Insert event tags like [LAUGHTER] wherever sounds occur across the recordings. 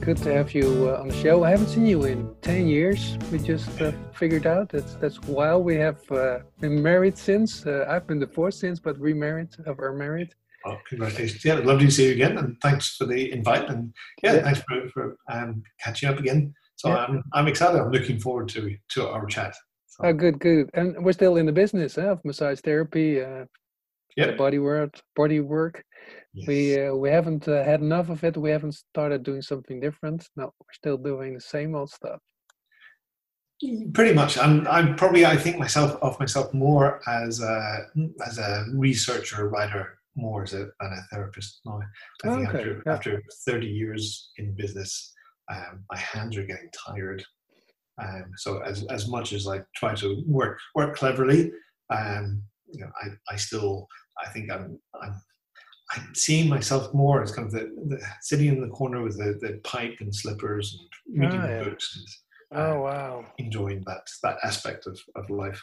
Good to have you uh, on the show. I haven't seen you in 10 years. We just uh, figured out that's that's while. We have uh, been married since. Uh, I've been divorced since, but remarried, are married. Oh, congratulations. Yeah, lovely to see you again. And thanks for the invite. And yeah, yeah. thanks for, for um, catching up again. So yeah. I'm, I'm excited. I'm looking forward to, to our chat. So. Oh, good, good. And we're still in the business huh, of massage therapy, uh, yeah. body work, body work. Yes. We uh, we haven't uh, had enough of it. We haven't started doing something different. No, we're still doing the same old stuff. Pretty much. I'm I'm probably I think myself of myself more as a as a researcher, writer, more as a than a therapist now. I think okay. after yeah. after 30 years in business, um, my hands are getting tired. Um, so as as much as I try to work work cleverly, um, you know, I, I still I think I'm I'm I'm seeing myself more as kind of the, the sitting in the corner with the, the pipe and slippers and reading oh, yeah. books. And, uh, oh wow! Enjoying that that aspect of, of life.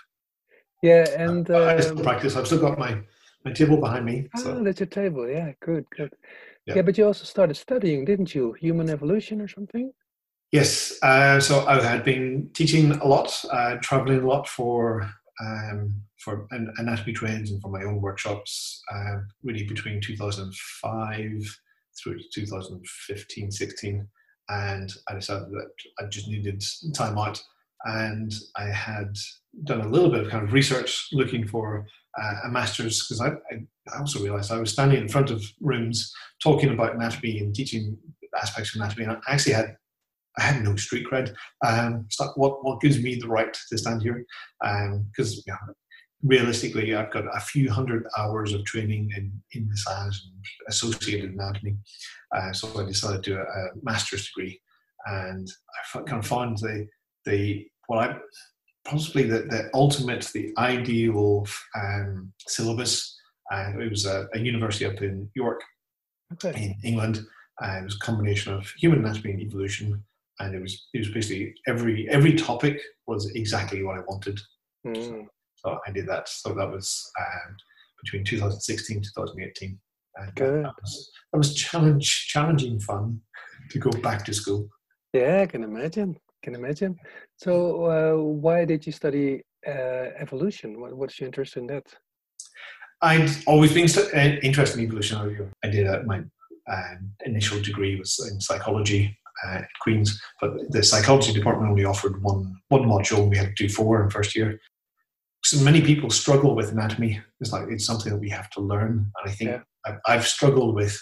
Yeah, and uh, I still um, practice. I've still got my my table behind me. So. Oh, that's your table. Yeah, good, good. Yeah. yeah. but you also started studying, didn't you? Human evolution or something? Yes. Uh, so I had been teaching a lot, uh, traveling a lot for um, for anatomy trains and for my own workshops, uh, really between 2005 through 2015, 16. And I decided that I just needed time out. And I had done a little bit of kind of research looking for uh, a master's because I, I, also realized I was standing in front of rooms talking about anatomy and teaching aspects of anatomy. And I actually had I had no street cred. Um, it's like what what gives me the right to stand here? Because um, yeah, realistically, I've got a few hundred hours of training in in massage and associated anatomy. Uh, so I decided to do a, a, master's degree, and I kind of found the the what I possibly the, the ultimate, the ideal um, syllabus. And it was a, a, university up in York, okay. in England. Uh, it was a combination of human anatomy and evolution, and it was it was basically every every topic was exactly what I wanted. Mm. So, so, I did that. So that was um, between 2016 2018. And Good. That was, that was challenge challenging fun to go back to school. Yeah, I can imagine. Can imagine. So uh, why did you study uh, evolution? What, what's your interest in that? I'd always been st- uh, interested in evolution. I did uh, my uh, initial degree was in psychology uh, at Queen's, but the psychology department only offered one one module. And we had to do four in first year. So many people struggle with anatomy. It's like it's something that we have to learn, and I think yeah. I've, I've, struggled with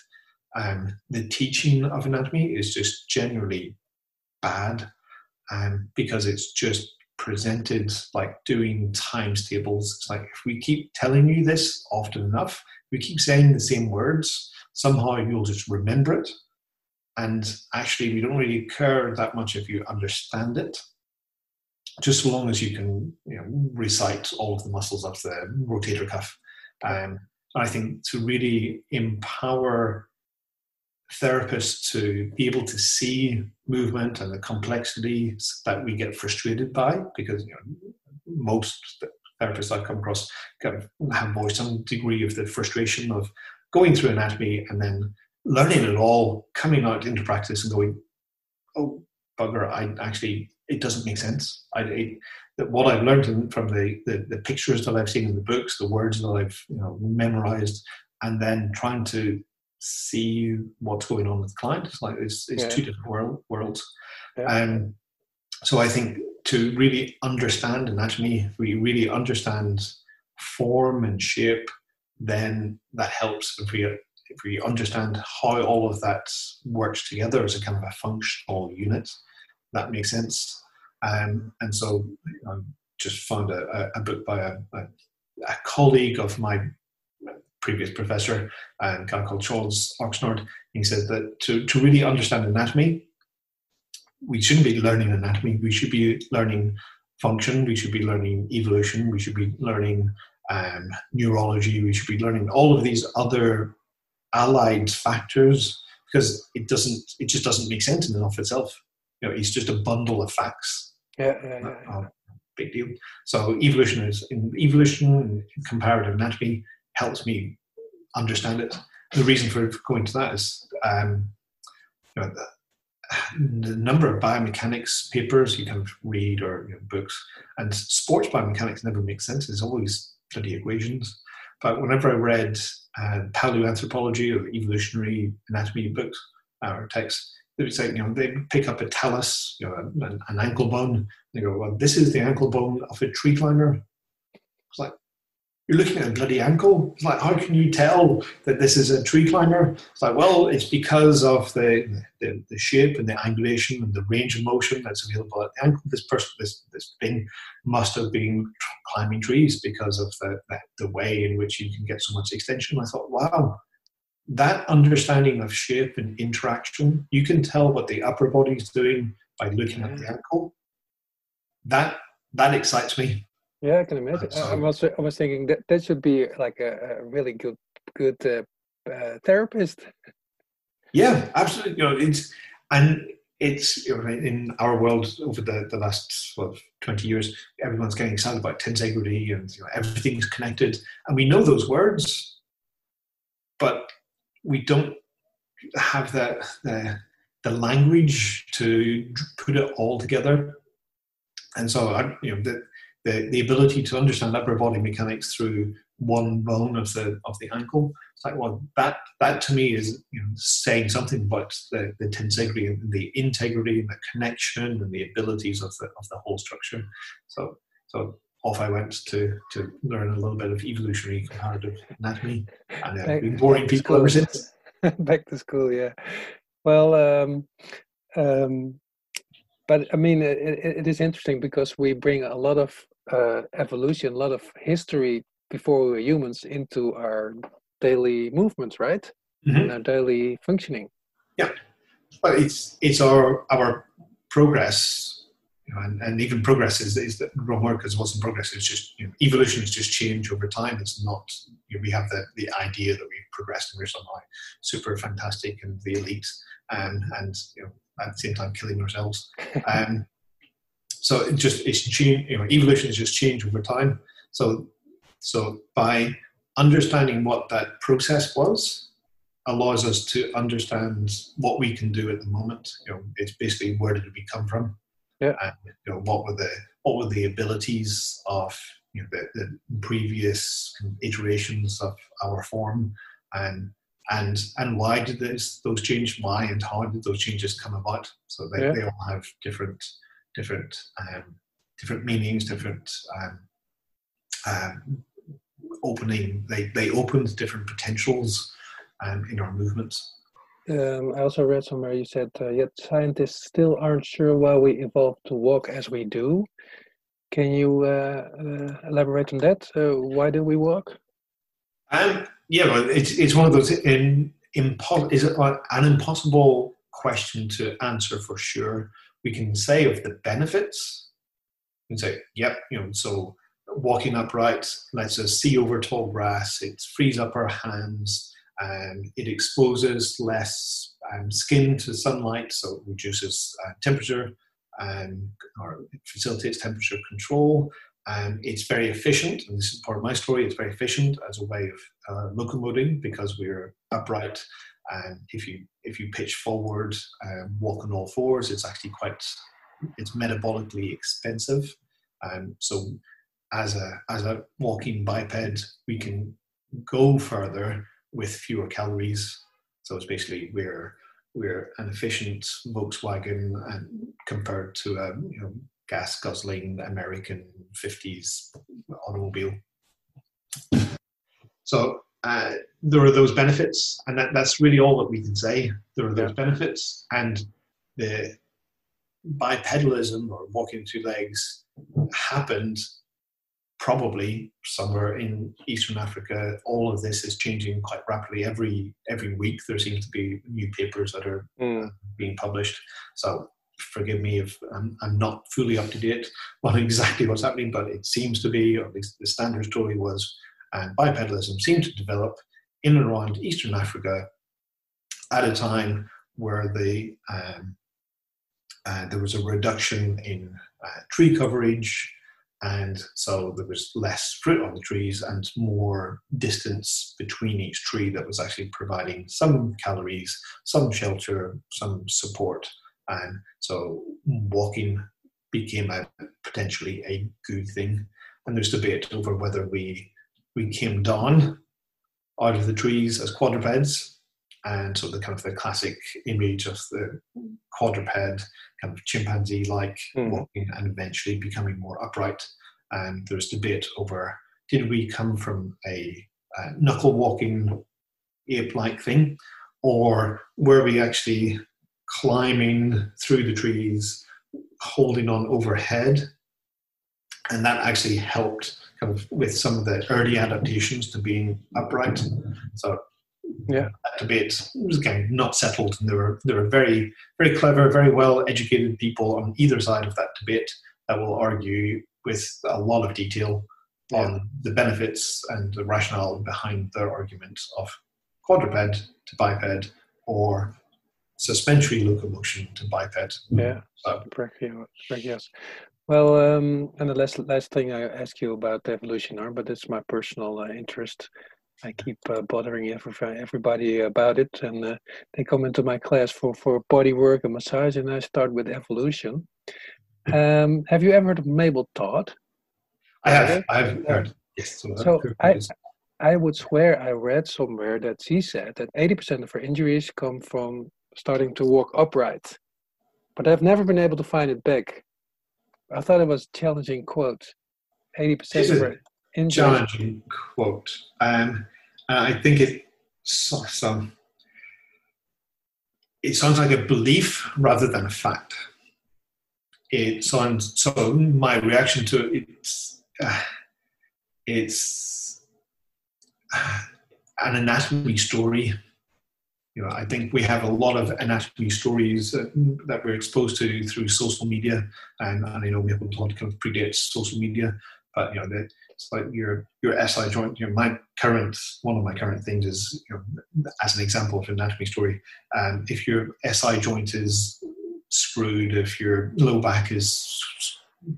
um, the teaching of anatomy is just generally bad, um, because it's just presented like doing times tables. It's like if we keep telling you this often enough, we keep saying the same words, somehow you'll just remember it and actually, we don't really care that much if you understand it, just so long as you can you know, recite all of the muscles of the rotator cuff. Um, I think to really empower therapists to be able to see movement and the complexities that we get frustrated by, because you know, most therapists I've come across have voiced some degree of the frustration of going through anatomy and then learning it all, coming out into practice and going, oh bugger, I actually it doesn't make sense. I it, that what I've learned in, from the, the, the pictures that I've seen in the books, the words that I've you know memorized, and then trying to see what's going on with the client. It's like it's, it's yeah. two different world, worlds. Yeah. Um, so I think to really understand anatomy, if we really understand form and shape, then that helps if we if we understand how all of that works together as a kind of a functional unit, that makes sense. Um, and so I just found a, a book by a, a, a, colleague of my previous professor, a guy called Charles Oxnard. He said that to, to really understand anatomy, we shouldn't be learning anatomy. We should be learning function. We should be learning evolution. We should be learning um, neurology. We should be learning all of these other allied factors because it doesn't. It just doesn't make sense in and of itself. You know, it's just a bundle of facts. Yeah, yeah, yeah. Uh, big deal. So evolution is in evolution and comparative anatomy helps me understand it. The reason for going to that is um, you know, the, the, number of biomechanics papers you can read or you know, books, and sports biomechanics never makes sense. It's always bloody equations. But whenever I read uh, paleoanthropology or evolutionary anatomy books uh, or texts, they would say, you know, they pick up a talus, you know, an, an ankle bone. They go, well, this is the ankle bone of a tree climber. It's like, you're looking at a bloody ankle. It's like, how can you tell that this is a tree climber? It's like, well, it's because of the, the, the shape and the angulation and the range of motion that's available at the ankle. This person, this, this thing must have been climbing trees because of the, the, the way in which you can get so much extension. I thought, wow, that understanding of shape and interaction, you can tell what the upper body is doing by looking at the ankle. That that excites me. Yeah, I can imagine. So, I was I was thinking that that should be like a, a really good good uh, uh, therapist. Yeah, absolutely. You know, it's and it's you know, in our world over the, the last well, 20 years, everyone's getting excited about tensegrity and you know, everything's connected. And we know those words, but we don't have the, the, the language to put it all together. And so, I, you know, the, the, the ability to understand upper body mechanics through one bone of the of the ankle. It's like, well, that that to me is you know, saying something about the, the tensegrity and the integrity and the connection and the abilities of the of the whole structure. So so off I went to to learn a little bit of evolutionary comparative anatomy, and I've been boring people ever since. [LAUGHS] Back to school, yeah. Well, um, um, but I mean, it, it is interesting because we bring a lot of uh, evolution, a lot of history before we were humans into our daily movements, right? Mm-hmm. And our daily functioning. Yeah, but it's it's our our progress you know, and, and even progress is, is the wrong word because it wasn't progress. It's just you know, evolution is just change over time. It's not you know, we have the, the idea that we've progressed and we're somehow super fantastic and the elite, and and you know, at the same time killing ourselves. [LAUGHS] Um, so it just it's change. You know, evolution is just change over time. So so by understanding what that process was, allows us to understand what we can do at the moment. You know, it's basically where did we come from yeah. And you know, what were the what were the abilities of you know, the, the previous iterations of our form, and and and why did this, those change? Why and how did those changes come about? So they, yeah. they all have different different um, different meanings, different um, um, opening. They they opened different potentials um, in our movements. Um, I also read somewhere you said, uh, yet scientists still aren't sure why we evolved to walk as we do. Can you uh, uh, elaborate on that? Uh, why do we walk? Um, yeah, well, it's, it's one of those in, impo- is it an impossible question to answer for sure. We can say of the benefits, we can say, yep, you know, so walking upright lets us see over tall grass, it frees up our hands, um, it exposes less um, skin to sunlight, so it reduces uh, temperature um, or facilitates temperature control. Um, it's very efficient, and this is part of my story. It's very efficient as a way of uh, locomoting because we're upright. And if you if you pitch forward, um, walk on all fours, it's actually quite it's metabolically expensive. Um, so as a as a walking biped, we can go further with fewer calories. So it's basically we're we're an efficient Volkswagen and compared to a you know, gas guzzling American 50s automobile. So uh, there are those benefits, and that, that's really all that we can say. There are those benefits, and the bipedalism or walking two legs happened probably somewhere in Eastern Africa, all of this is changing quite rapidly. Every every week, there seems to be new papers that are mm. being published. So forgive me if I'm, I'm, not fully up to date on [LAUGHS] exactly what's happening, but it seems to be, or at least the standard story was, uh, bipedalism seemed to develop in and around Eastern Africa at a time where the um, uh, there was a reduction in uh, tree coverage, and so there was less fruit on the trees and more distance between each tree that was actually providing some calories, some shelter, some support, and so walking became a potentially a good thing. And there's debate over whether we we came down out of the trees as quadrupeds. And so the kind of the classic image of the quadruped, kind of chimpanzee-like mm. walking and eventually becoming more upright. And there's debate over did we come from a, a knuckle walking ape-like thing, or were we actually climbing through the trees, holding on overhead? And that actually helped kind of with some of the early adaptations to being upright. So yeah, that debate was again not settled, and there were there were very very clever, very well educated people on either side of that debate that will argue with a lot of detail yeah. on the benefits and the rationale behind their argument of quadruped to biped or suspensory locomotion to biped. Yeah, so, yes. Well, um, and the last last thing I ask you about the evolution arm, but it's my personal uh, interest. I keep uh, bothering every, everybody about it, and uh, they come into my class for for body work and massage, and I start with evolution. Um, have you ever heard of Mabel Todd? I have. I've heard. Yes. So, so I, I would swear I read somewhere that she said that 80% of her injuries come from starting to walk upright, but I've never been able to find it back. I thought it was challenging quote. Eighty percent of it. Challenging quote. Um, I think it some. It sounds like a belief rather than a fact. It sounds so. My reaction to it, it's uh, it's uh, an anatomy story you know, I think we have a lot of anatomy stories that we're exposed to through social media, and, and I know Mabel Todd kind of predates social media, but you know, the, it's like your your SI joint. You know, my current one of my current things is, you know, as an example of an anatomy story, um, if your SI joint is screwed, if your low back is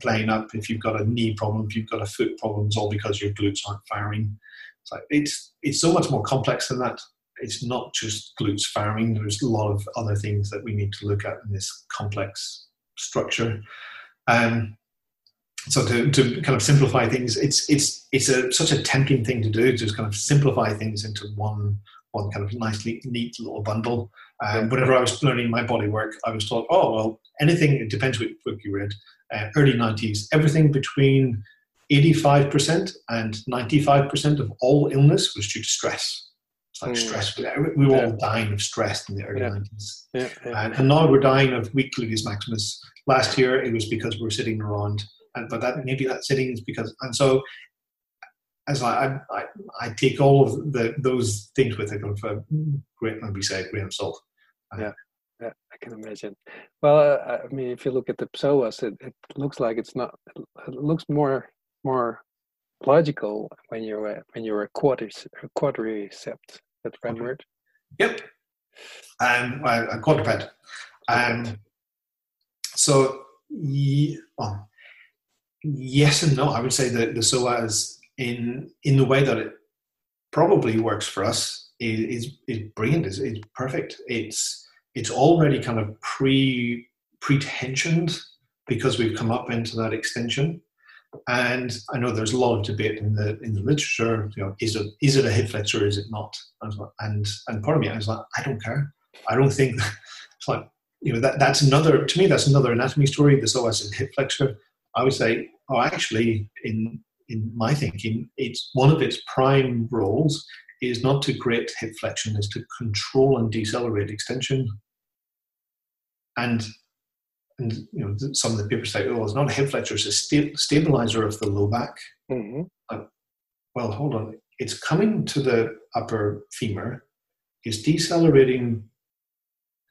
playing up, if you've got a knee problem, if you've got a foot problem, it's all because your glutes aren't firing. It's like it's it's so much more complex than that it's not just glutes firing. There's a lot of other things that we need to look at in this complex structure. Um, so to, to kind of simplify things, it's it's it's a such a tempting thing to do, just kind of simplify things into one one kind of nicely neat little bundle. Um, whenever I was learning my body work, I was taught, oh well, anything it depends which book you read. Uh, early '90s, everything between 85% and 95% of all illness was due to stress like mm. stress. We were all dying of stress in the early yeah. 90s. Yeah, yeah. And, and, now we're dying of weak gluteus maximus. Last year it was because we are sitting around, and but that maybe that sitting is because, and so as I, I, I take all of the those things with a kind of great, maybe say, grain of salt. Uh, yeah. Yeah, I can imagine. Well, uh, I mean, if you look at the psoas, it, it looks like it's not. It looks more more logical when you're a, when you're a quadriceps, a quadriceps that right word? Yep. Um, a quadruped. Um, so, yeah, well, yes and no. I would say that the psoas, in in the way that it probably works for us, is is, is brilliant. Is is perfect. It's it's already kind of pre pretensioned because we've come up into that extension. And I know there's a lot of debate in the in the literature. You know, is it is it a hip flexor? Or is it not? And and part of me, I was like, I don't care. I don't think [LAUGHS] it's like you know that that's another to me that's another anatomy story. There's always a hip flexor. I would say, oh, actually, in in my thinking, it's one of its prime roles is not to create hip flexion, is to control and decelerate extension. And and you know some of the papers say, "Oh, it's not a hip flexor; it's a sta- stabilizer of the low back." Mm-hmm. Well, hold on. It's coming to the upper femur, it's decelerating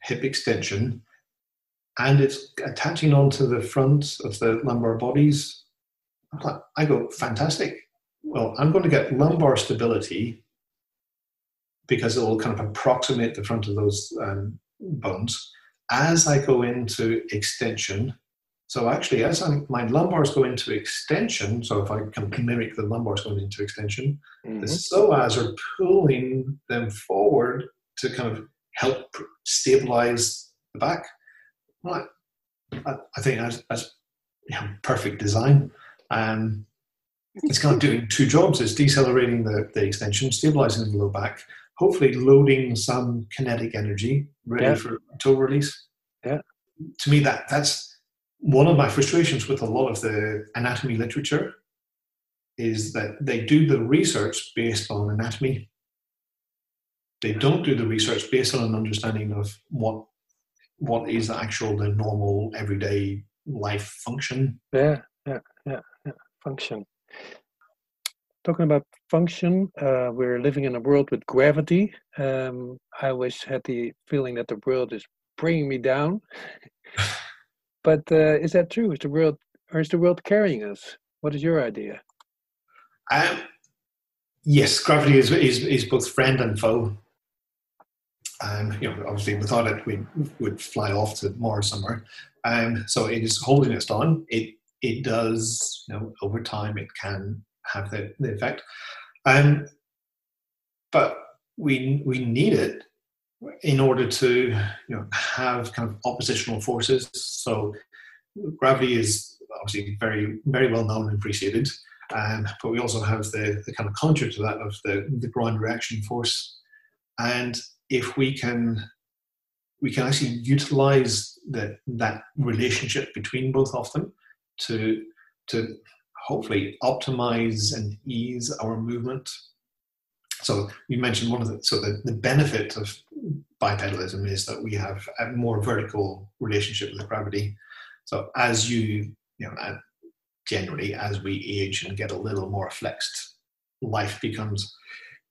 hip extension, and it's attaching onto the front of the lumbar bodies. I go, fantastic. Well, I'm going to get lumbar stability because it will kind of approximate the front of those um, bones as I go into extension. So actually, as I'm, my lumbars go into extension, so if I can mimic the lumbars going into extension, mm-hmm. the psoas are pulling them forward to kind of help stabilize the back. Right. I, I think that's, that's you know, perfect design. Um, it's kind of doing two jobs. It's decelerating the, the extension, stabilizing the low back, hopefully loading some kinetic energy ready yeah. for toe release. Yeah. To me, that that's one of my frustrations with a lot of the anatomy literature is that they do the research based on anatomy. They don't do the research based on an understanding of what what is the actual the normal everyday life function. Yeah, yeah, yeah, yeah. function. Talking about function, uh, we're living in a world with gravity. Um, I always had the feeling that the world is bringing me down. [LAUGHS] but uh, is that true? Is the world, or is the world carrying us? What is your idea? Um, yes, gravity is, is is both friend and foe. Um, you know, obviously, without it, we would fly off to Mars somewhere. Um, so it is holding us down. It it does, you know, over time, it can have the, the effect. Um, but we we need it in order to you know have kind of oppositional forces. So gravity is obviously very very well known and appreciated, um, but we also have the, the kind of contra to that of the the ground reaction force, and if we can we can actually utilize that that relationship between both of them to to hopefully optimize and ease our movement. So you mentioned one of the so the, the benefit of bipedalism is that we have a more vertical relationship with gravity. So as you you know generally as we age and get a little more flexed, life becomes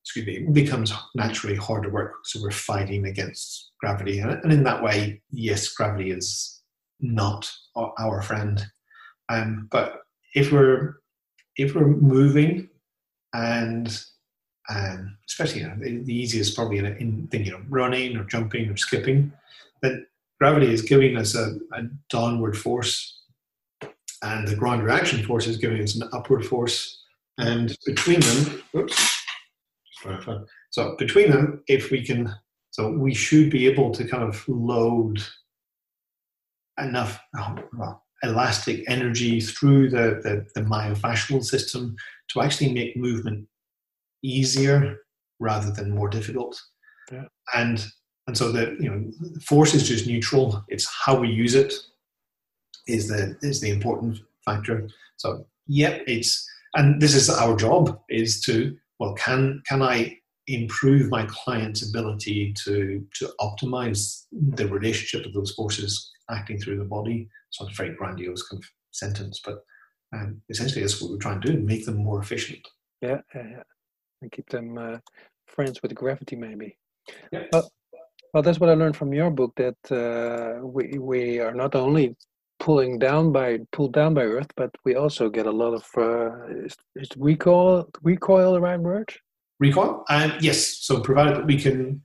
excuse me becomes naturally harder work. So we're fighting against gravity, and in that way, yes, gravity is not our friend. Um, but if we're if we're moving and um, especially you know, the, the, easiest probably in, in thinking of running or jumping or skipping, then gravity is giving us a, a downward force and the ground reaction force is giving us an upward force. And between them, oops, so between them, if we can, so we should be able to kind of load enough, oh, well, elastic energy through the, the, the myofascial system to actually make movement easier rather than more difficult. Yeah. And and so the you know force is just neutral. It's how we use it is the is the important factor. So yep, it's and this is our job is to well can can I improve my client's ability to to optimize the relationship of those forces acting through the body. So it's a very grandiose kind of sentence, but um, essentially that's what we're trying to do: make them more efficient. Yeah, yeah, yeah. and keep them uh, friends with gravity, maybe. Yeah. Well, well, that's what I learned from your book. That uh, we we are not only pulling down by pulled down by Earth, but we also get a lot of uh, is, is recoil recoil the right word? Recoil, and um, yes. So provided that we can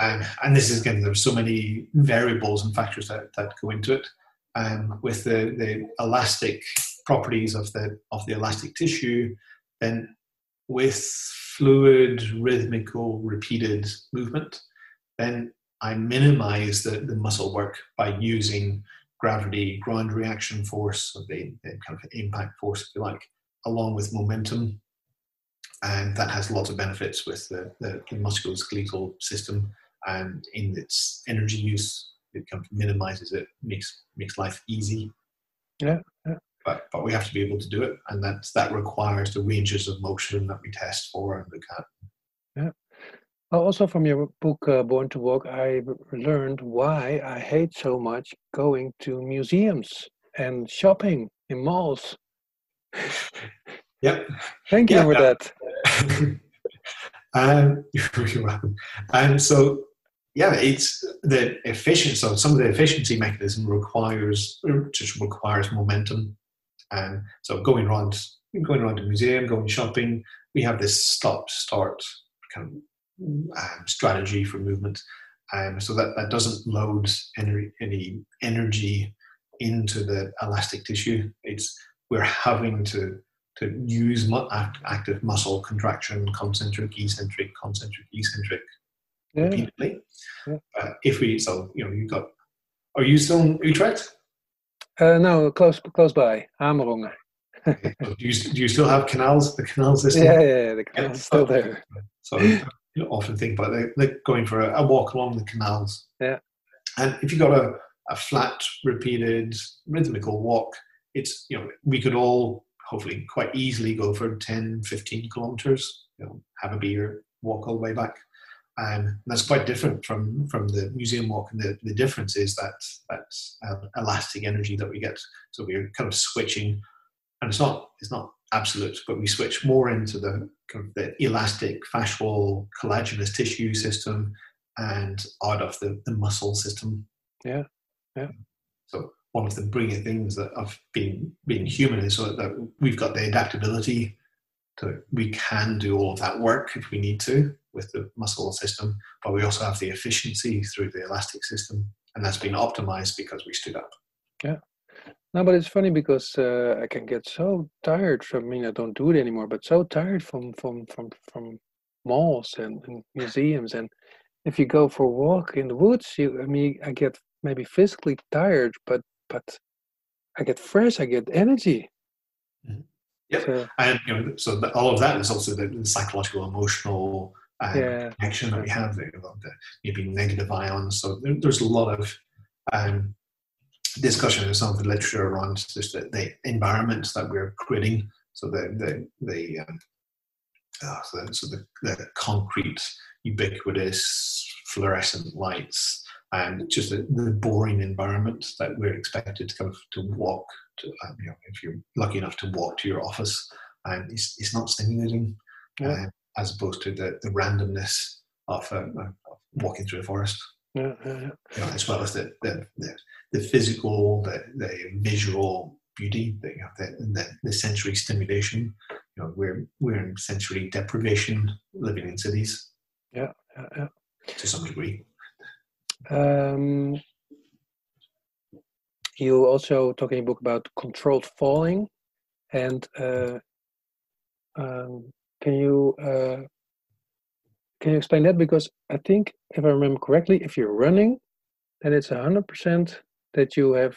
um, and this is again, there are so many variables and factors that, that go into it. Um, with the, the elastic properties of the of the elastic tissue, then with fluid, rhythmical, repeated movement, then I minimize the, the muscle work by using gravity, ground reaction force, or the, the kind of impact force, if you like, along with momentum. And that has lots of benefits with the, the, the musculoskeletal system and in its energy use, it kind of minimizes it, makes makes life easy. Yeah, yeah. But but we have to be able to do it, and that that requires the ranges of motion that we test for and look at. Yeah. Also, from your book uh, Born to Walk, I learned why I hate so much going to museums and shopping in malls. Yep. Thank you yeah, for yeah. that. [LAUGHS] um, [LAUGHS] you're welcome. And so yeah, it's the efficiency. So some of the efficiency mechanism requires just requires momentum, and so going around going around the museum, going shopping, we have this stop start kind of um, strategy for movement, um, so that that doesn't load any any energy into the elastic tissue. It's we're having to to use active muscle contraction, concentric, eccentric, concentric, eccentric yeah. repeatedly. Yeah. Uh, if we, so you know, you got. Are you still in Utrecht? Uh, no, close close by, Amerongen. okay. do, you, do you still have canals? The canal system? [LAUGHS] Yeah, yeah, the canal's yeah. still there. [LAUGHS] So you often think about it, like going for a, a, walk along the canals. Yeah. And if you've got a, a flat, repeated, rhythmical walk, it's you know we could all hopefully quite easily go for 10, 15 kilometers. You know, have a beer, walk all the way back. And that's quite different from, from the museum walk. And the, the difference is that that uh, elastic energy that we get. So we're kind of switching, and it's not it's not absolute, but we switch more into the kind of the elastic, fascial, collagenous tissue system, and out of the, the muscle system. Yeah, yeah. So one of the brilliant things that of being being human is so that we've got the adaptability to we can do all of that work if we need to with the muscle system, but we also have the efficiency through the elastic system, and that's been optimized because we stood up. Yeah. No, but it's funny because uh, I can get so tired from. I mean, I don't do it anymore, but so tired from from from from malls and, and museums, and if you go for a walk in the woods, you. I mean, I get maybe physically tired, but but I get fresh. I get energy. Mm-hmm. Yeah, so, and you know, so all of that is also the, the psychological, emotional um, yeah. connection that we have there, the maybe negative ions. So there, there's a lot of um, discussion in some of the literature around just the, the environments that we're creating. So the the the um, uh, so, the, so the, the concrete, ubiquitous, fluorescent lights, and just the, the, boring environment that we're expected to kind of to walk to, um, you know, if you're lucky enough to walk to your office, and it's, it's not stimulating. Yeah. Um, as opposed to the, the randomness of, um, of walking through a forest. Yeah, yeah, yeah. You know, as well as the, the, the, the physical, the, the visual beauty, the, the, the, the, sensory stimulation. You know, we're, we're in sensory deprivation living in cities. Yeah, yeah, yeah. To some degree. Um, you also talk in a book about controlled falling and uh, um, can you uh, can you explain that? Because I think, if I remember correctly, if you're running, then it's hundred percent that you have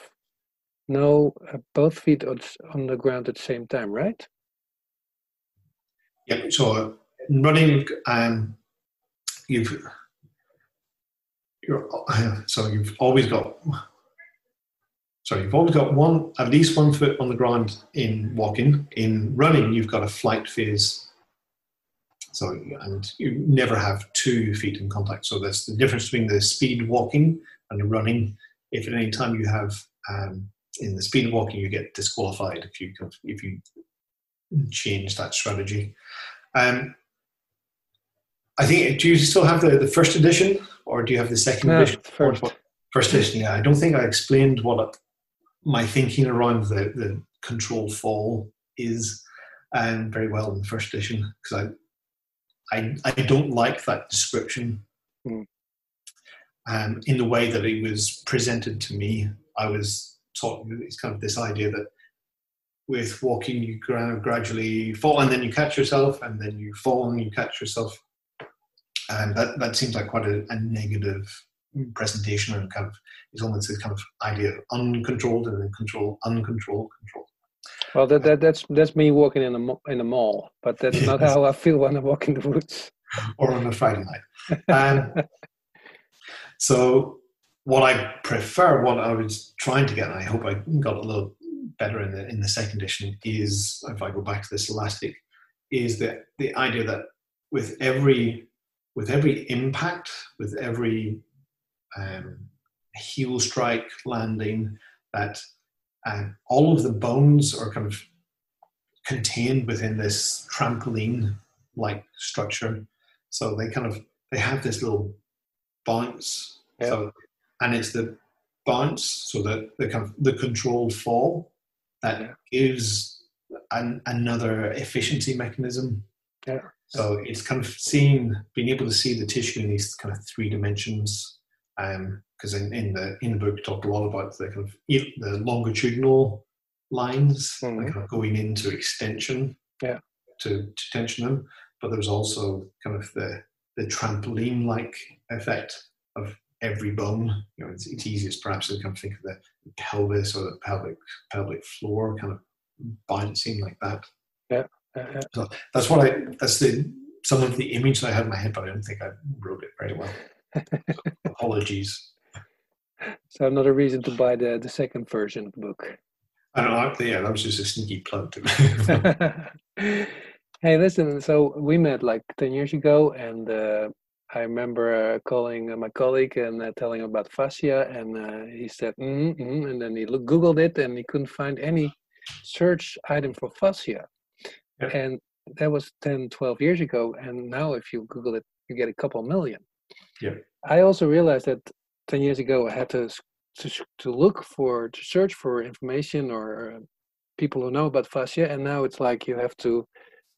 no uh, both feet on the ground at the same time, right? Yeah. So running, um, you've you're so you've always got sorry, you've always got one at least one foot on the ground in walking. In running, you've got a flight phase so, and you never have two feet in contact. So that's the difference between the speed walking and the running. If at any time you have um, in the speed walking, you get disqualified if you if you change that strategy. Um, I think. Do you still have the, the first edition, or do you have the second no, edition? First. first edition. Yeah, I don't think I explained what my thinking around the the control fall is um, very well in the first edition because I I, I don't like that description. Mm. Um, in the way that it was presented to me, I was taught it's kind of this idea that with walking you gradually fall and then you catch yourself and then you fall and you catch yourself and that, that seems like quite a, a negative presentation and kind of it's almost this kind of idea of uncontrolled and then control uncontrolled control well, that, that that's that's me walking in a in a mall, but that's not how I feel when I walk in the woods. [LAUGHS] or on a Friday night. Um, [LAUGHS] so, what I prefer, what I was trying to get, and I hope I got a little better in the in the second edition, is if I go back to this elastic, is that the idea that with every with every impact, with every um, heel strike landing, that and all of the bones are kind of contained within this trampoline like structure. So they kind of they have this little bounce. Yeah. So, and it's the bounce, so the the kind of the controlled fall that gives an, another efficiency mechanism. Yeah. So it's kind of seeing, being able to see the tissue in these kind of three dimensions. Because in, in the in the book, talked a lot about the kind of the longitudinal lines, like Mhm. kind of going into extension Yeah. to, to tension them. But there's also kind of the the trampoline-like effect of every bone. You know, it's, it's easiest perhaps to kind of think of the pelvis or the pelvic pelvic floor kind of bouncing like that. Uh, uh, That's what I. That's the some of the image that I had in my head, but I don't think I wrote it very well. Apologies. so another reason to buy the the second version of the book. I don't know. Yeah, that was just a sneaky plug to [LAUGHS] hey, listen. So we met like ten years ago, and uh, I remember uh, calling uh, my colleague and uh, telling him about fascia, and uh, he said, mm mm and then he look, googled it, and he couldn't find any search item for fascia, Yeah. and that was 10, 12 years ago. And now, if you Google it, you get a couple million. Yeah. I also realized that ten years ago I had to to, to look for to search for information or uh, people who know about fascia, and now it's like you have to.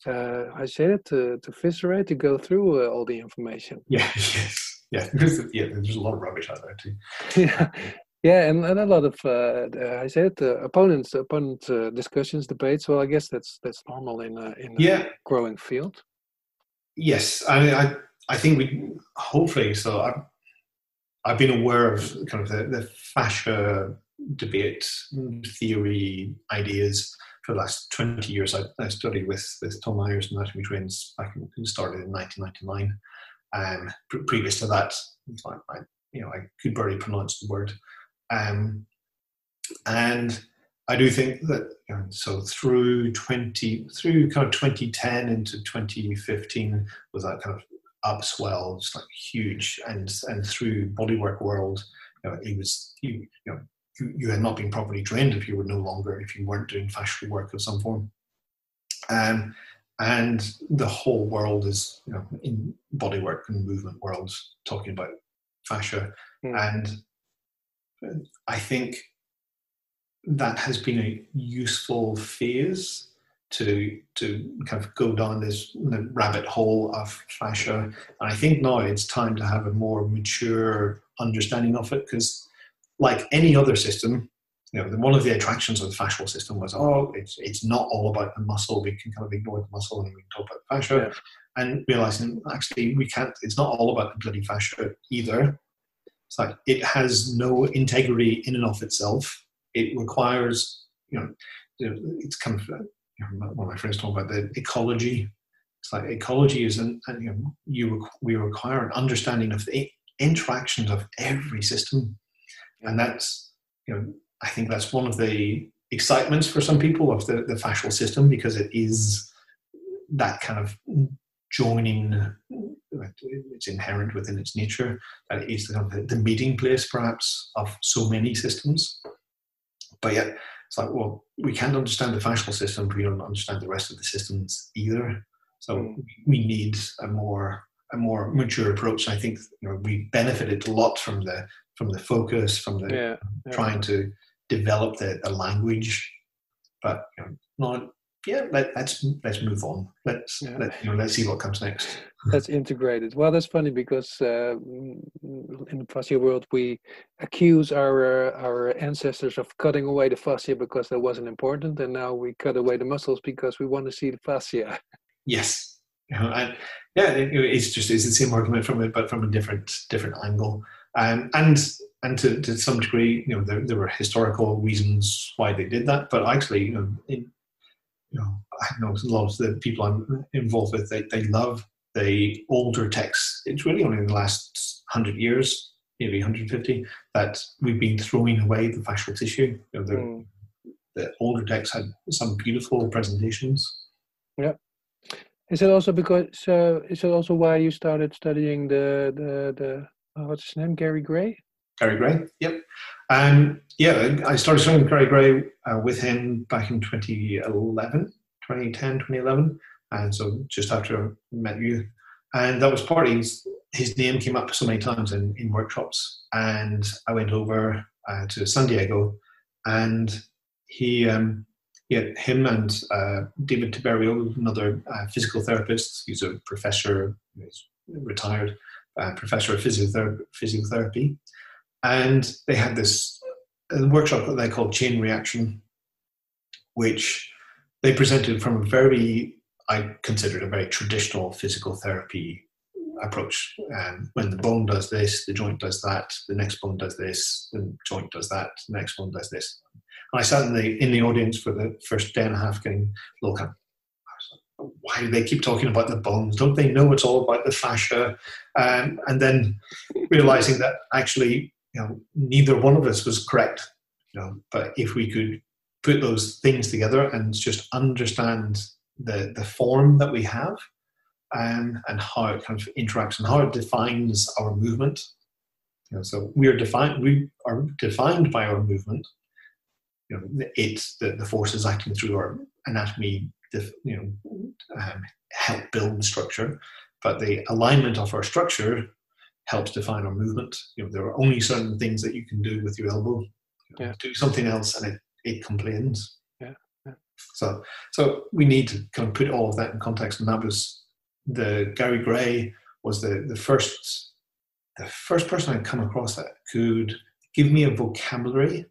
Uh, I said it to to viscerate to go through uh, all the information. yeah, [LAUGHS] yes, yeah. Because yeah, there's a lot of rubbish out there too. yeah, [LAUGHS] yeah, and, and a lot of uh, uh, I said uh, opponents, opponent uh, discussions, debates. Well, I guess that's that's normal in a, in a Yeah, growing field. yes. I I I think we hopefully so. I've I've been aware of kind of the, the fascia debate theory ideas for the last 20 years. I, I studied with, with Tom Myers and Anatomy Trains back in, started in 1999. Um, pre- previous to that, like I, you know, I could barely pronounce the word. Um, and I do think that you know, so through 20 through kind of 2010 into 2015 was that kind of upswell, just like huge, and and through bodywork world, you know, it was you, you know you, you had not been properly trained if you were no longer if you weren't doing fascial work of some form. Um, and the whole world is you know in bodywork and movement worlds talking about fascia, Hmm. and uh, I think that has been a useful phase to to kind of go down this rabbit hole of fascia. And I think now it's time to have a more mature understanding of it because, like any other system, you know, one of the attractions of the fascial system was, oh, it's it's not all about the muscle. We can kind of ignore the muscle and we can talk about the fascia. Yeah. And realizing actually we can't. It's not all about the bloody fascia either. It's like it has no integrity in and of itself. It requires, you know, it's kind of one of my friends talked about the ecology. It's like ecology is an, and, you know, you we require an understanding of the interactions of every system, and that's you know I think that's one of the excitements for some people of the the fascial system because it is that kind of joining. It's inherent within its nature that it is the, the meeting place, perhaps, of so many systems. But yet, it's like, well, we can't understand the fascial system if we don't understand the rest of the systems either. So Mm. we need a more a more mature approach. I think you know we benefited a lot from the from the focus, from the Yeah, yeah. trying to develop the, the language. But you know, not yeah. Let, let's let's move on. Let's Yeah. let, you know let's see what comes next. that's integrated. Well, that's funny because uh, in the fascia world, we accuse our uh, our ancestors of cutting away the fascia because that wasn't important, and now we cut away the muscles because we want to see the fascia. Yes. You know, yeah, it, it's just it's the same argument from it, but from a different different angle. Um, and and to, to some degree, you know, there, there were historical reasons why they did that, but actually, you know, in, you know, I know a lot of the people I'm involved with, they, they love the older texts. It's really only in the last hundred years, maybe 150, that we've been throwing away the fascial tissue. You know, the, Mm. the older texts had some beautiful presentations. Yeah. Is it also because? Uh, is it also why you started studying the the the uh, what's his name, Gary Gray? Gary Gray. Yep. Um, yeah, I started studying Gary Gray uh, with him back in 2011, 2010, 2011. And so just after I met you. And that was partly his, his name came up so many times in, in workshops, and I went over uh, to San Diego, and he, um, yeah, him and uh, David Tiberio, another uh, physical therapist, he's a professor, he's retired uh, professor of physiotherapy, physiotherapy, and they had this workshop that they called Chain Reaction, which they presented from a very, I considered a very traditional physical therapy approach. And when the bone does this, the joint does that, the next bone does this, the joint does that, the next one does this. And I sat in the in the audience for the first day and a half getting little kind why do they keep talking about the bones? Don't they know it's all about the fascia? Um, and then realizing that actually, you know, neither one of us was correct. You know, but if we could put those things together and just understand the the form that we have, um, and how it kind of interacts and how it defines our movement. You know, so we are defined. We are defined by our movement. You know, it's the, the forces acting through our anatomy. You know, um, help build the structure, but the alignment of our structure helps define our movement. You know, there are only certain things that you can do with your elbow. Yeah. Do something else, and it it complains. Yeah. yeah. So, so we need to kind of put all of that in context, and that was the Gary Gray was the, the first the first person I'd come across that could give me a vocabulary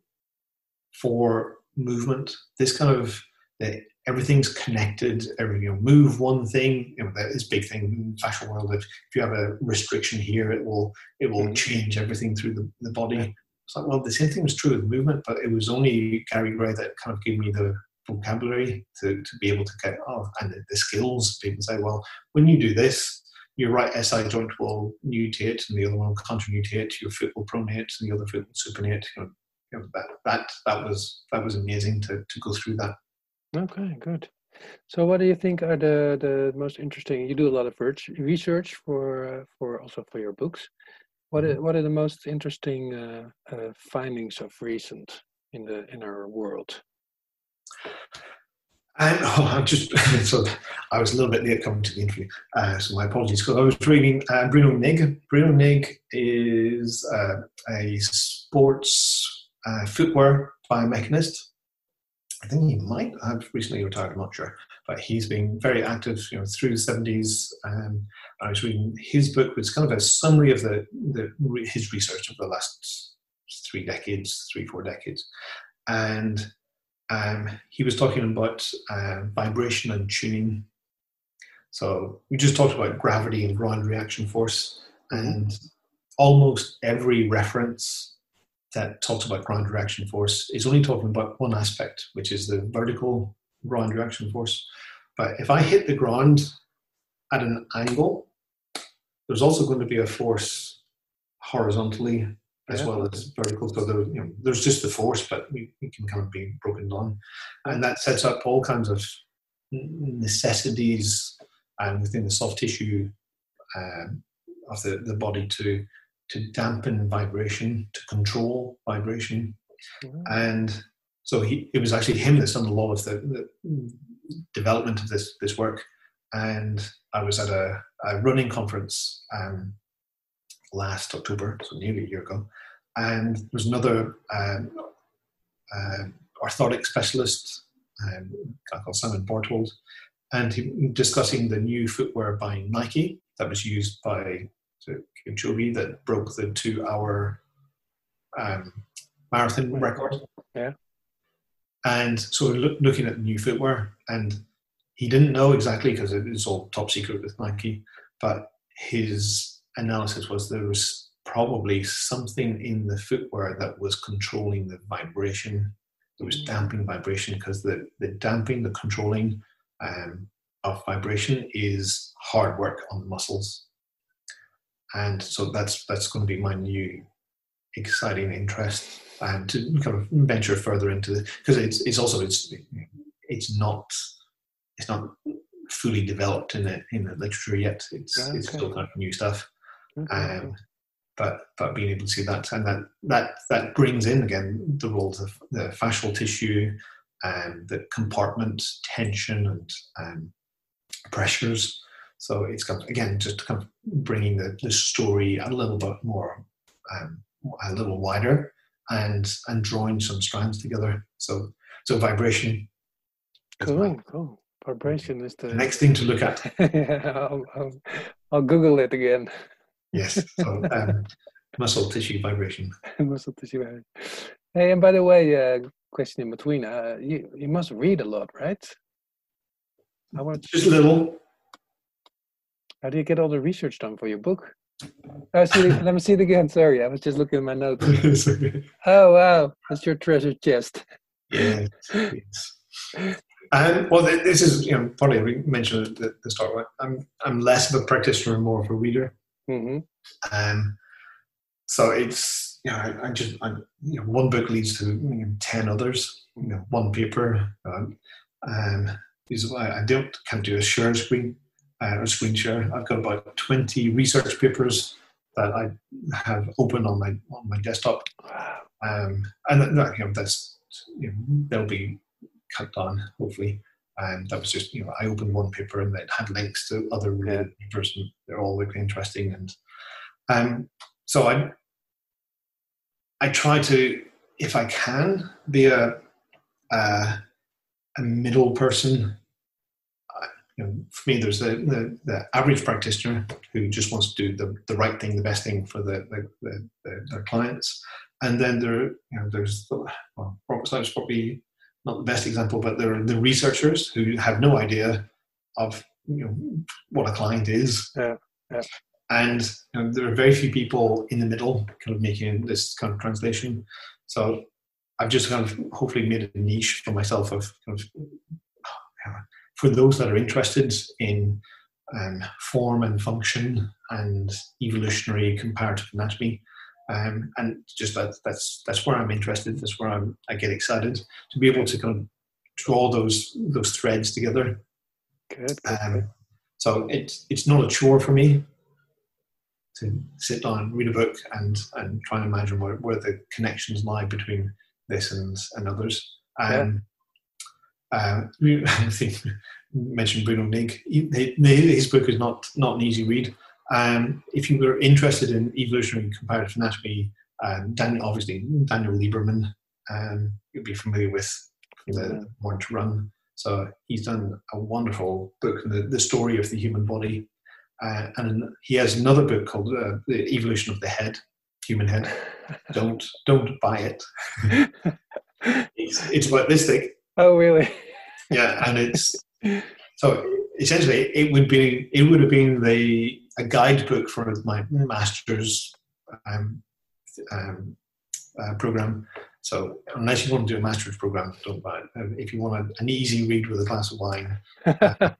for movement. This kind of that everything's connected. Every you know, move one thing. You know, that is big thing in the fascia world. If, if you have a restriction here, it will it will mm-hmm. change everything through the, the body. It's like well, the same thing was true with movement, but it was only Gary Gray that kind of gave me the vocabulary to, to be able to get oh and the, the skills people say well when you do this your right SI joint will nutate and the other one will contra-nutate, your foot will pronate and the other foot will supinate. You know, you know, that, that, that, was, that was amazing to, to go through that. Okay, good. So what do you think are the, the most interesting, you do a lot of research for, uh, for also for your books. What are, mm-hmm. what are the most interesting uh, uh, findings of recent in the in our world? [LAUGHS] Oh, I'm just [LAUGHS] so I was a little bit late coming to the interview, uh, so my apologies. Because I was reading uh, Bruno Nigg. Bruno Nigg is uh, a sports uh, footwear biomechanist. I think he might have recently retired. I'm not sure, but he's been very active, you know, through the 70s. Um, I was reading his book, which is kind of a summary of the, the his research over the last three decades, three four decades, and um, he was talking about uh, vibration and tuning. So we just talked about gravity and ground reaction force, and almost every reference that talks about ground reaction force is only talking about one aspect, which is the vertical ground reaction force. But if I hit the ground at an angle, there's also going to be a force horizontally as yeah. well as vertical. So there, you know, there's just the force, but we, we, can kind of be broken down, and that sets up all kinds of necessities and within the soft tissue um, of the, the body to to dampen vibration, to control vibration, mm-hmm. and so he, it was actually him that's done a lot of the, the development of this this work. And I was at a, a running conference um, last October, so nearly a year ago. And there was another um, uh, orthotic specialist, um, guy called Simon Bartold, and he discussing the new footwear by Nike that was used by Kipchoge that broke the two-hour um, marathon record. Yeah. And so look, looking at the new footwear, and he didn't know exactly because it was all top secret with Nike, but his analysis was there was probably something in the footwear that was controlling the vibration. There was mm. damping vibration because the, the damping, the controlling um, of vibration is hard work on the muscles. And so that's that's going to be my new exciting interest and to kind of venture further into it because it's it's also it's it's not it's not fully developed in the in the literature yet. It's okay. it's still kind of new stuff. Um, but but being able to see that and that that that brings in again the roles of the fascial tissue and the compartment tension and um, pressures. So it's kind of, again just kind of bringing the, the story a little bit more, um, a little wider, and and drawing some strands together. So so vibration. Cool, my- cool. Vibration is the the next thing to look at. [LAUGHS] yeah, I'll, I'll, I'll Google it again. Yes. So [LAUGHS] um, muscle tissue vibration. Muscle tissue vibration. Hey, and by the way, uh, question in between. Uh, you you must read a lot, right? I want. Just a little. How do you get all the research done for your book? Oh, see, [LAUGHS] let me see it again. Sorry, I was just looking at my notes. [LAUGHS] Oh wow, that's your treasure chest. yes. yes. Um, well, this is you know probably we mentioned at the, the start. Right? I'm I'm less of a practitioner and more of a reader. hmm Um, so it's you know I, I just I, you know one book leads to you know, ten others. You know one paper. Um, um, is why I don't can't do a share screen uh, or screen share. I've got about twenty research papers that I have open on my on my desktop. Um, and that, you know, that's you know, they'll be cut down hopefully. And that was just you know I opened one paper and it had links to other related papers and they're all really interesting and um, so I I try to if I can be a a, a middle person. You know, for me, there's the, the, the average practitioner who just wants to do the, the right thing, the best thing for the, the, the, the their clients, and then there, you know, there's the, well, probably not the best example, but there are the researchers who have no idea of you know what a client is. Yeah, yeah. And you know, there are very few people in the middle kind of making this kind of translation. So I've just kind of hopefully made a niche for myself of kind of for those that are interested in um, form and function and evolutionary comparative anatomy. Um, and just that that's that's where I'm interested. That's where I'm, I get excited to be able to kind of draw those those threads together. Good. Um, so it's it's not a chore for me to sit down, read a book, and and try and imagine where, where the connections lie between this and and others. Um, uh, [LAUGHS] I think mentioned Bruno Nigg. He- His book is not not an easy read. Um, if you were interested in evolutionary comparative anatomy, um, Daniel, obviously Daniel Lieberman, um, you'll be familiar with the Born to Run. So he's done a wonderful book, the, the story of the human body, uh, and he has another book called uh, The Evolution of the Head, Human Head. [LAUGHS] Don't don't buy it. [LAUGHS] it's, it's about this thick, oh really? yeah, and [LAUGHS] it's so essentially it would be it would have been the a guidebook for my master's um, um, uh, program. So unless you want to do a master's program, don't buy it. Um, If you want a, an easy read with a glass of wine, [LAUGHS] I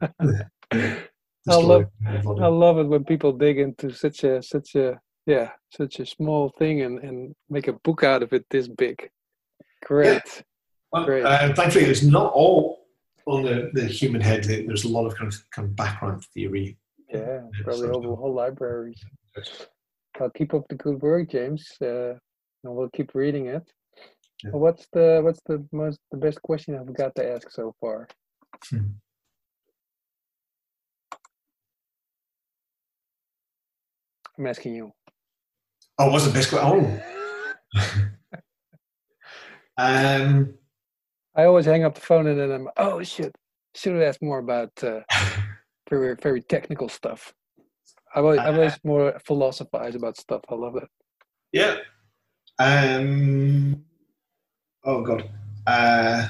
love- of the body. I love it when people dig into such a such a yeah such a small thing and and make a book out of it this big. Great. Well, uh, thankfully, it's not all on the, the human head. There's a lot of kind of, kind of background theory. Yeah, probably whole, whole libraries. I'll keep up the good work, James, uh, and we'll keep reading it. Yeah. Well, What's the what's the most the best question I've got to ask so far? Hmm. I'm asking you. Oh, what's the best? que- Oh, [LAUGHS] [LAUGHS] um, I always hang up the phone and then I'm oh shit. Should have asked more about uh, [LAUGHS] very very technical stuff. I always, I Uh, always more philosophize about stuff. I love it. yeah. Um, oh God. Uh,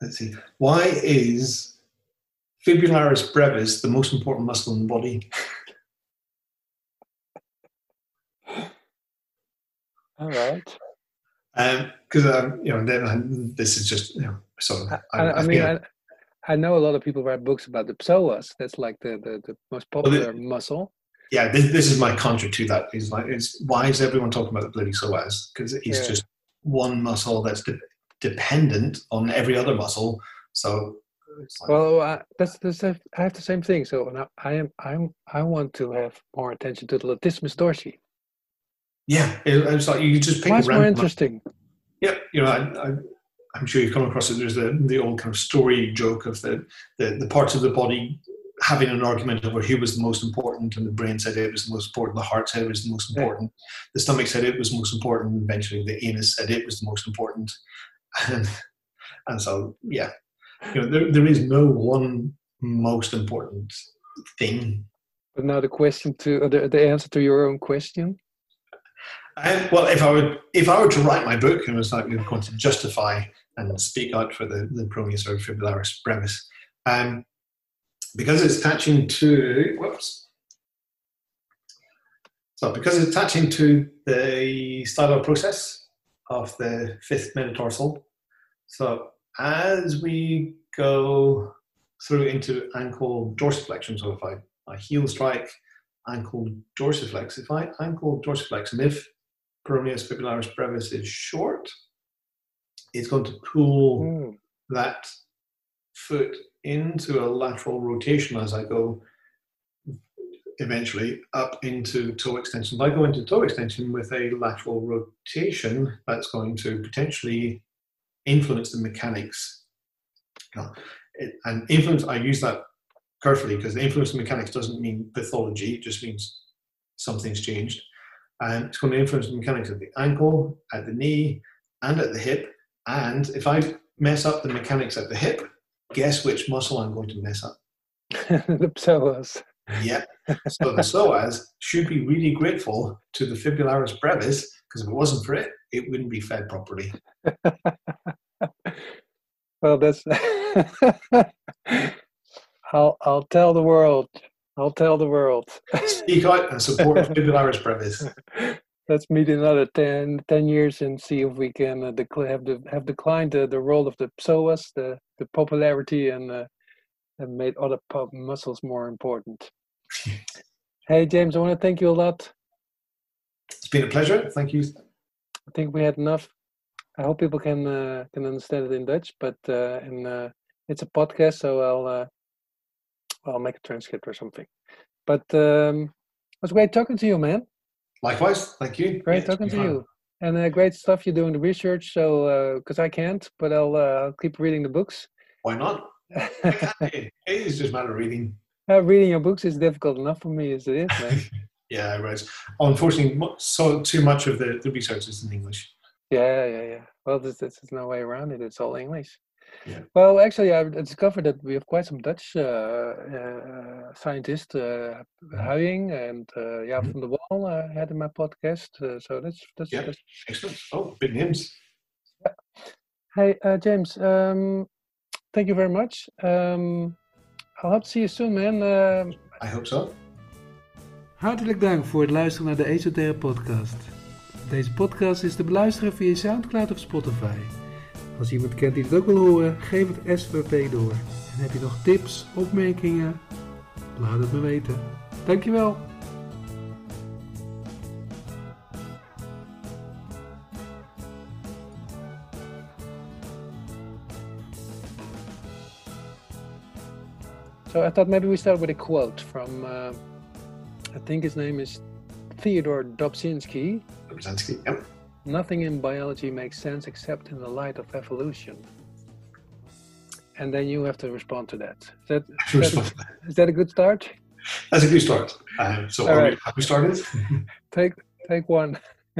let's see. Why is fibularis brevis the most important muscle in the body? All right. Because um, you know, then this is just you know, sort of. I, I, I mean, I, I know a lot of people write books about the psoas. That's like the, the, the most the- popular muscle. yeah, this, this is my counter to that. Is like, it's why is everyone talking about the bloody psoas? Because it's Yeah. just one muscle that's de- dependent on every other muscle. So, like, Well, I, that's, that's I have the same thing. So I, I am I'm I want to have more attention to the latissimus dorsi. Yeah, it, it's like you just pick it's more interesting? Yeah, you know, I, I, I'm sure you've come across it. There's the the old kind of story joke of the the, the parts of the body having an argument over who was the most important, and the brain said it was the most important, the heart said it was the most important, yeah. the stomach said it was most important, and eventually the anus said it was the most important, [LAUGHS] and and so yeah, you know there, there is no one most important thing. But now the question to uh, the, the answer to your own question. Well, if I would, if I were to write my book and was like going to justify and speak out for the, the peroneus or Fibularis um, because it's attaching to whoops. So because it's attaching to the styloid process of the fifth metatarsal, so as we go through into ankle dorsiflexion, so if I, I heel strike ankle dorsiflex, if I ankle dorsiflex, and if peroneus fibularis brevis is short, it's going to pull mm. that foot into a lateral rotation as I go eventually up into toe extension. If I go into toe extension with a lateral rotation, that's going to potentially influence the mechanics. and influence, I use that carefully because the influence of mechanics doesn't mean pathology, it just means something's changed. And it's going to influence the mechanics of the ankle, at the knee, and at the hip. And if I mess up the mechanics at the hip, guess which muscle I'm going to mess up? [LAUGHS] the psoas. Yeah. So the psoas should be really grateful to the fibularis brevis because if it wasn't for it, it wouldn't be fed properly. [LAUGHS] well, that's. [LAUGHS] I'll I'll tell the world. I'll tell the world. [LAUGHS] Speak out and support fibularis brevis. [LAUGHS] Let's meet another 10, 10 years and see if we can uh, decl- have, the, have declined the, the role of the psoas, the, the popularity, and, uh, and made other pub muscles more important. [LAUGHS] hey, James, I want to thank you a lot. It's been a pleasure. Thank you. I think we had enough. I hope people can uh, can understand it in Dutch, but uh, in, uh, it's a podcast, so I'll uh, I'll make a transcript or something. But um, it was great talking to you, man. Likewise, thank you. Great yeah, talking to fun. you, and uh, great stuff you're doing the research. So because uh, I can't, but I'll uh, keep reading the books. Why not? it is just a matter of reading. Uh, reading your books is difficult enough for me as it is, man. [LAUGHS] yeah, right. Unfortunately, so too much of the, the research is in English. Yeah, yeah, yeah. Well, there's, there's no way around it. It's all English. Yeah. Well, actually, I discovered that we have quite some Dutch uh, uh, scientists, uh, Huying and uh, Jaap mm-hmm. van der Wal uh, had in my podcast. Uh, so that's that's, yeah. That's... excellent. Oh, big names. Yeah. Hey, uh, James. Um, thank you very much. Um, I'll hope to see you soon, man. I hope so. Hartelijk dank voor het luisteren naar de Esoterre podcast. Deze podcast is te beluisteren via SoundCloud of Spotify. Als iemand kent die het ook wil horen, geef het SVP door. En heb je nog tips, opmerkingen? Laat het me weten. Dankjewel. So I thought maybe we start with a quote from, uh, I think his name is Theodore Dobzhinsky. Dobzhinsky, yep. Nothing in biology makes sense except in the light of evolution. And then you have to respond to that. Is that, is that, a, is that a good start? That's a good start. Uh, so, All right. we, have we started? [LAUGHS] take take one. [LAUGHS]